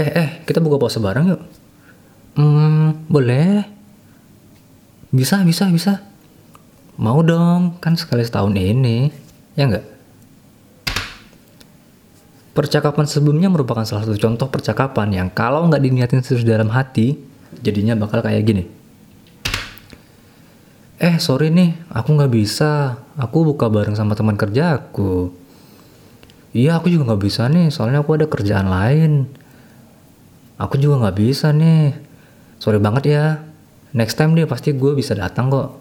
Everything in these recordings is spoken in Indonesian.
Eh, eh, kita buka puasa bareng yuk. Hmm, boleh. Bisa, bisa, bisa. Mau dong, kan sekali setahun ini. Ya enggak? Percakapan sebelumnya merupakan salah satu contoh percakapan yang kalau nggak diniatin serius dalam hati, jadinya bakal kayak gini. Eh, sorry nih, aku nggak bisa. Aku buka bareng sama teman kerja aku. Iya, aku juga nggak bisa nih, soalnya aku ada kerjaan lain. Aku juga nggak bisa nih. Sorry banget ya. Next time deh pasti gue bisa datang kok.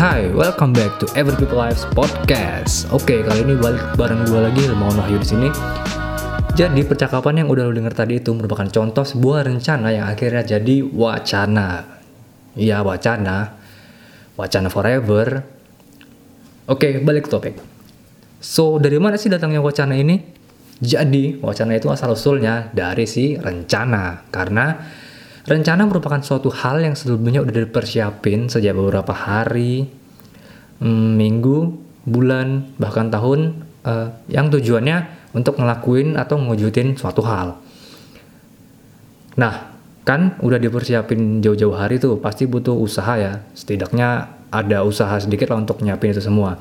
Hai, welcome back to Every People Lives Podcast. Oke, kali ini balik bareng gue lagi, mau Wahyu di sini. Jadi percakapan yang udah lo denger tadi itu merupakan contoh sebuah rencana yang akhirnya jadi wacana. Iya wacana, wacana forever. Oke, balik ke topik. So, dari mana sih datangnya wacana ini? Jadi, wacana itu asal usulnya dari si rencana. Karena rencana merupakan suatu hal yang sebelumnya udah dipersiapin sejak beberapa hari, mm, minggu, bulan, bahkan tahun eh, yang tujuannya untuk ngelakuin atau ngewujudin suatu hal. Nah, kan udah dipersiapin jauh-jauh hari tuh, pasti butuh usaha ya. Setidaknya ada usaha sedikit lah untuk nyiapin itu semua.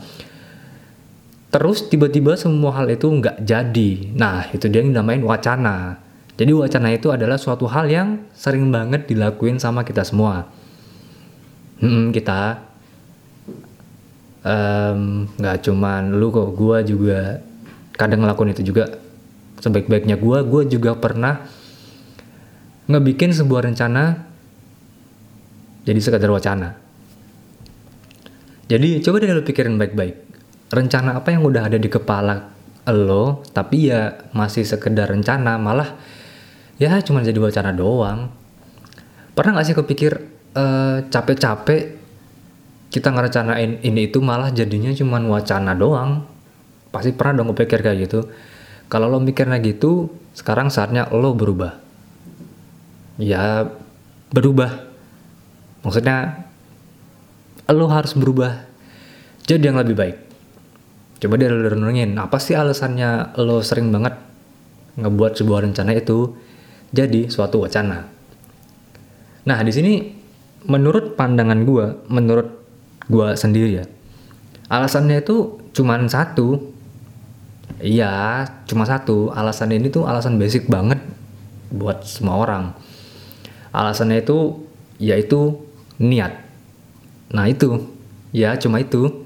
Terus tiba-tiba semua hal itu nggak jadi. Nah, itu dia yang dinamain wacana. Jadi wacana itu adalah suatu hal yang sering banget dilakuin sama kita semua. Hmm, kita nggak cuman lu kok, gua juga kadang ngelakuin itu juga. Sebaik-baiknya gua, gua juga pernah ngebikin sebuah rencana jadi sekadar wacana. Jadi coba deh lu pikirin baik-baik. Rencana apa yang udah ada di kepala lo, tapi ya masih sekedar rencana, malah ya cuma jadi wacana doang. Pernah gak sih kepikir eh, capek-capek kita ngerencanain ini itu malah jadinya cuma wacana doang? Pasti pernah dong kepikir kayak gitu. Kalau lo mikirnya gitu, sekarang saatnya lo berubah. Ya berubah. Maksudnya lo harus berubah jadi yang lebih baik. Coba lo renungin, apa sih alasannya lo sering banget ngebuat sebuah rencana itu jadi suatu wacana. Nah, di sini menurut pandangan gua, menurut gua sendiri ya, alasannya itu cuman satu. Iya, cuma satu. Alasan ini tuh alasan basic banget buat semua orang. Alasannya itu yaitu niat. Nah, itu. Ya, cuma itu.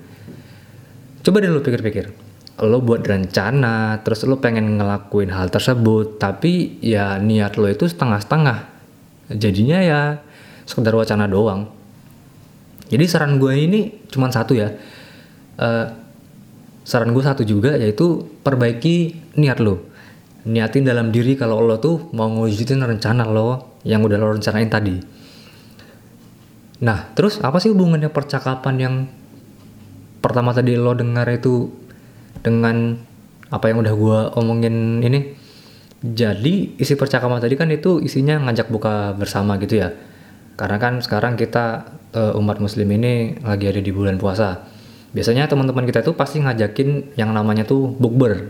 Coba deh lu pikir-pikir. Lo buat rencana, terus lo pengen ngelakuin hal tersebut, tapi ya niat lo itu setengah-setengah. Jadinya ya sekedar wacana doang. Jadi saran gue ini cuma satu ya. Eh, saran gue satu juga yaitu perbaiki niat lo. Niatin dalam diri kalau lo tuh mau ngewujudin rencana lo yang udah lo rencanain tadi. Nah, terus apa sih hubungannya percakapan yang pertama tadi lo dengar itu dengan apa yang udah gue omongin ini? Jadi isi percakapan tadi kan itu isinya ngajak buka bersama gitu ya. Karena kan sekarang kita eh, umat muslim ini lagi ada di bulan puasa. Biasanya teman-teman kita itu pasti ngajakin yang namanya tuh bukber.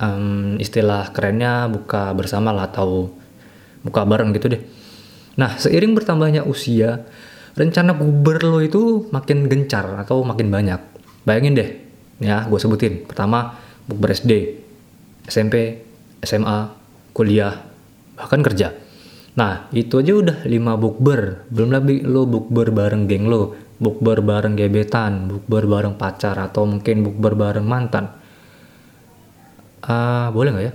Em, istilah kerennya buka bersama lah atau buka bareng gitu deh. Nah, seiring bertambahnya usia, rencana bukber lo itu makin gencar atau makin banyak. Bayangin deh, ya gue sebutin. Pertama, bukber SD, SMP, SMA, kuliah, bahkan kerja. Nah, itu aja udah 5 bukber. Belum lagi lo bukber bareng geng lo, bukber bareng gebetan, bukber bareng pacar, atau mungkin bukber bareng mantan. Ah, boleh nggak ya?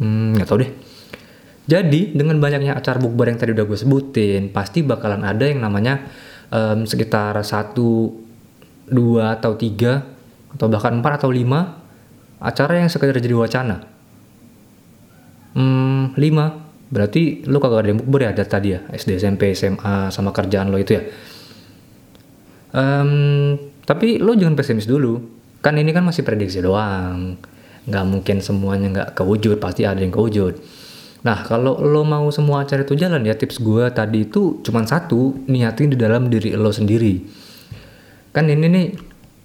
Hmm, nggak tahu deh. Jadi dengan banyaknya acara bukber yang tadi udah gue sebutin, pasti bakalan ada yang namanya em, sekitar satu, dua atau tiga atau bahkan empat atau lima acara yang sekedar jadi wacana. Hmm, lima. Berarti lu kagak ada yang bukber ya dari tadi ya SD, SMP, SMA sama kerjaan lo itu ya. Em, tapi lo jangan pesimis dulu. Kan ini kan masih prediksi doang. Nggak mungkin semuanya nggak kewujud, pasti ada yang kewujud. Nah, kalau lo mau semua acara itu jalan ya tips gue tadi itu cuman satu, niatin di dalam diri lo sendiri. Kan ini nih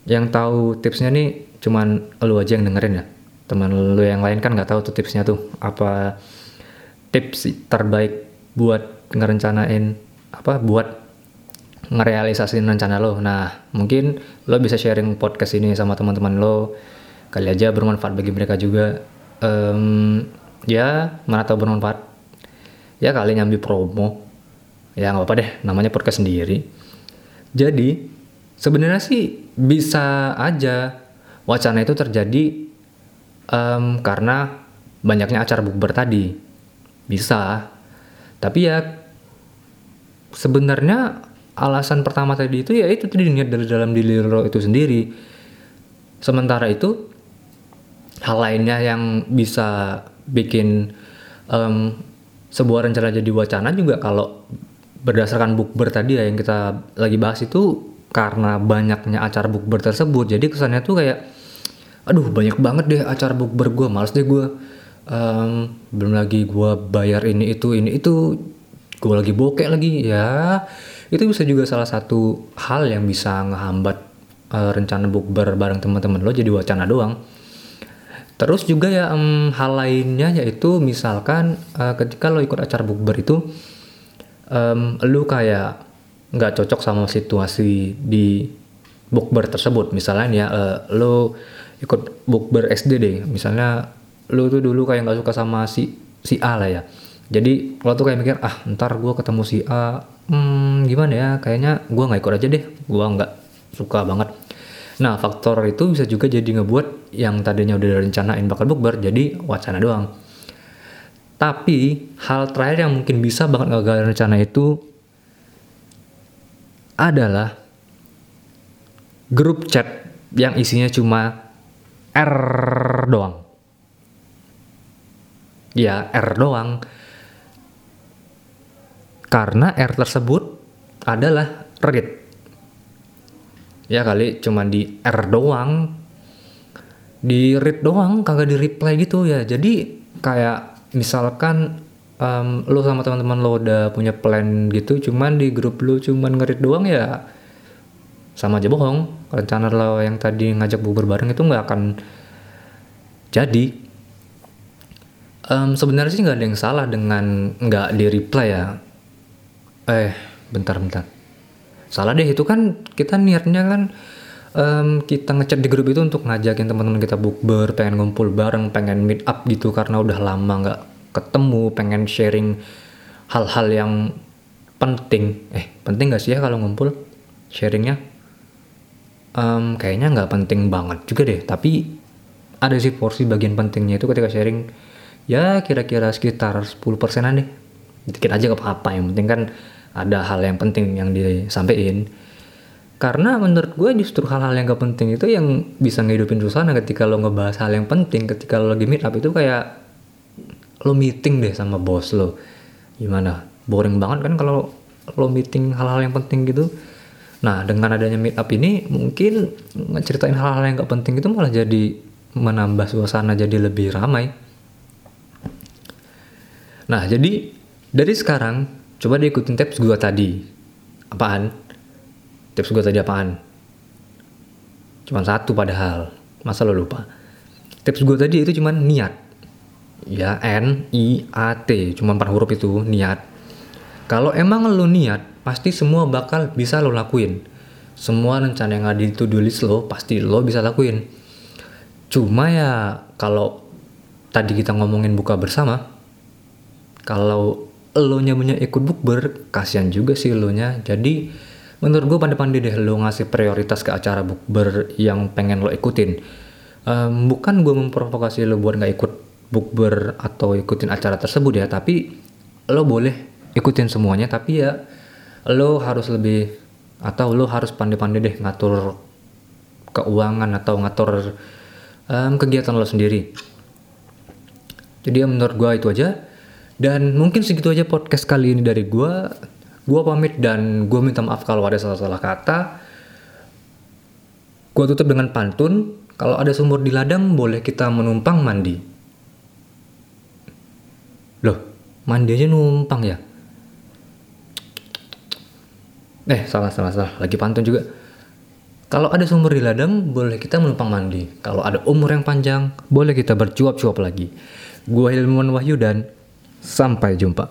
yang tahu tipsnya nih cuman lo aja yang dengerin ya. Teman lo yang lain kan nggak tahu tuh tipsnya tuh apa tips terbaik buat ngerencanain apa buat ngerealisasiin rencana lo. Nah, mungkin lo bisa sharing podcast ini sama teman-teman lo. Kali aja bermanfaat bagi mereka juga. Um, ya mana tahu bermanfaat ya kali nyambi promo ya nggak apa deh namanya podcast sendiri jadi sebenarnya sih bisa aja wacana itu terjadi um, karena banyaknya acara bukber tadi bisa tapi ya sebenarnya alasan pertama tadi itu ya itu tadi niat dari dalam diri lo itu sendiri. Sementara itu hal lainnya yang bisa bikin um, sebuah rencana jadi wacana juga kalau berdasarkan bukber tadi ya yang kita lagi bahas itu karena banyaknya acara bukber tersebut jadi kesannya tuh kayak aduh banyak banget deh acara bukber gue males deh gue um, belum lagi gue bayar ini itu ini itu. Gue lagi bokek lagi. Ya itu bisa juga salah satu hal yang bisa ngehambat uh, rencana bukber bareng teman-teman lo jadi wacana doang Terus juga ya um, hal lainnya yaitu misalkan uh, ketika lo ikut acara bukber itu um, lo kayak nggak cocok sama situasi di bukber tersebut. Misalnya ya uh, lo ikut bukber SD deh. Misalnya lo tuh dulu kayak nggak suka sama si si A lah ya. Jadi lo tuh kayak mikir ah ntar gue ketemu si A, hmm, gimana ya? Kayaknya gue nggak ikut aja deh. Gue nggak suka banget Nah, faktor itu bisa juga jadi ngebuat yang tadinya udah direncanain bakal bukber jadi wacana doang. Tapi hal terakhir yang mungkin bisa banget gagal rencana itu adalah grup chat yang isinya cuma R doang. Ya, R doang. Karena R tersebut adalah read. Ya kali cuma di R doang. Di read doang kagak di reply gitu ya. Jadi kayak misalkan um, lo sama teman-teman lo udah punya plan gitu cuman di grup lo cuman ngerit doang ya sama aja bohong. Rencana lo yang tadi ngajak bubur bareng itu nggak akan jadi. Um, sebenarnya sih nggak ada yang salah dengan nggak di reply ya eh bentar bentar. Salah deh itu kan kita niatnya kan um, kita ngechat di grup itu untuk ngajakin teman-teman kita bukber pengen ngumpul bareng pengen meet up gitu karena udah lama nggak ketemu pengen sharing hal-hal yang penting. Eh penting gak sih ya kalau ngumpul? Sharingnya? Um, kayaknya nggak penting banget juga deh tapi ada sih porsi bagian pentingnya itu ketika sharing. Ya kira-kira sekitar 10 persenan deh. Dikit aja gak apa-apa yang penting kan ada hal yang penting yang disampaikan. Karena menurut gue justru hal-hal yang gak penting itu yang bisa ngehidupin suasana ketika lo ngebahas hal yang penting ketika lo lagi meet up itu kayak lo meeting deh sama bos lo. Gimana? Boring banget kan kalau lo meeting hal-hal yang penting gitu. Nah dengan adanya meet up ini mungkin ngeceritain hal-hal yang gak penting itu malah jadi menambah suasana jadi lebih ramai. Nah jadi dari sekarang coba deh ikutin tips gue tadi. Apaan? Tips gue tadi apaan? Cuman satu padahal. Masa lo lupa? Tips gue tadi itu cuman niat. Ya N I A T. Cuma empat huruf itu niat. Kalau emang lo niat pasti semua bakal bisa lo lakuin. Semua rencana yang ada di to-do list lo pasti lo bisa lakuin. Cuma ya kalau tadi kita ngomongin buka bersama kalau lo nya punya ikut bukber kasihan juga sih lo nya. Jadi menurut gue pandai-pandai deh lo ngasih prioritas ke acara bukber yang pengen lo ikutin. Um, bukan gue memprovokasi lo buat nggak ikut bukber atau ikutin acara tersebut ya tapi lo boleh ikutin semuanya. Tapi ya lo harus lebih atau lo harus pandai-pandai deh ngatur keuangan atau ngatur um, kegiatan lo sendiri. Jadi ya menurut gue itu aja dan mungkin segitu aja podcast kali ini dari gue. Gue pamit dan gue minta maaf kalau ada salah-salah kata. Gue tutup dengan pantun. Kalau ada sumur di ladang, boleh kita menumpang mandi. Loh, mandi aja numpang ya eh salah salah salah lagi pantun juga kalau ada sumur di ladang boleh kita menumpang mandi kalau ada umur yang panjang boleh kita bercuap-cuap lagi gua Hilman Wahyu dan sampai jumpa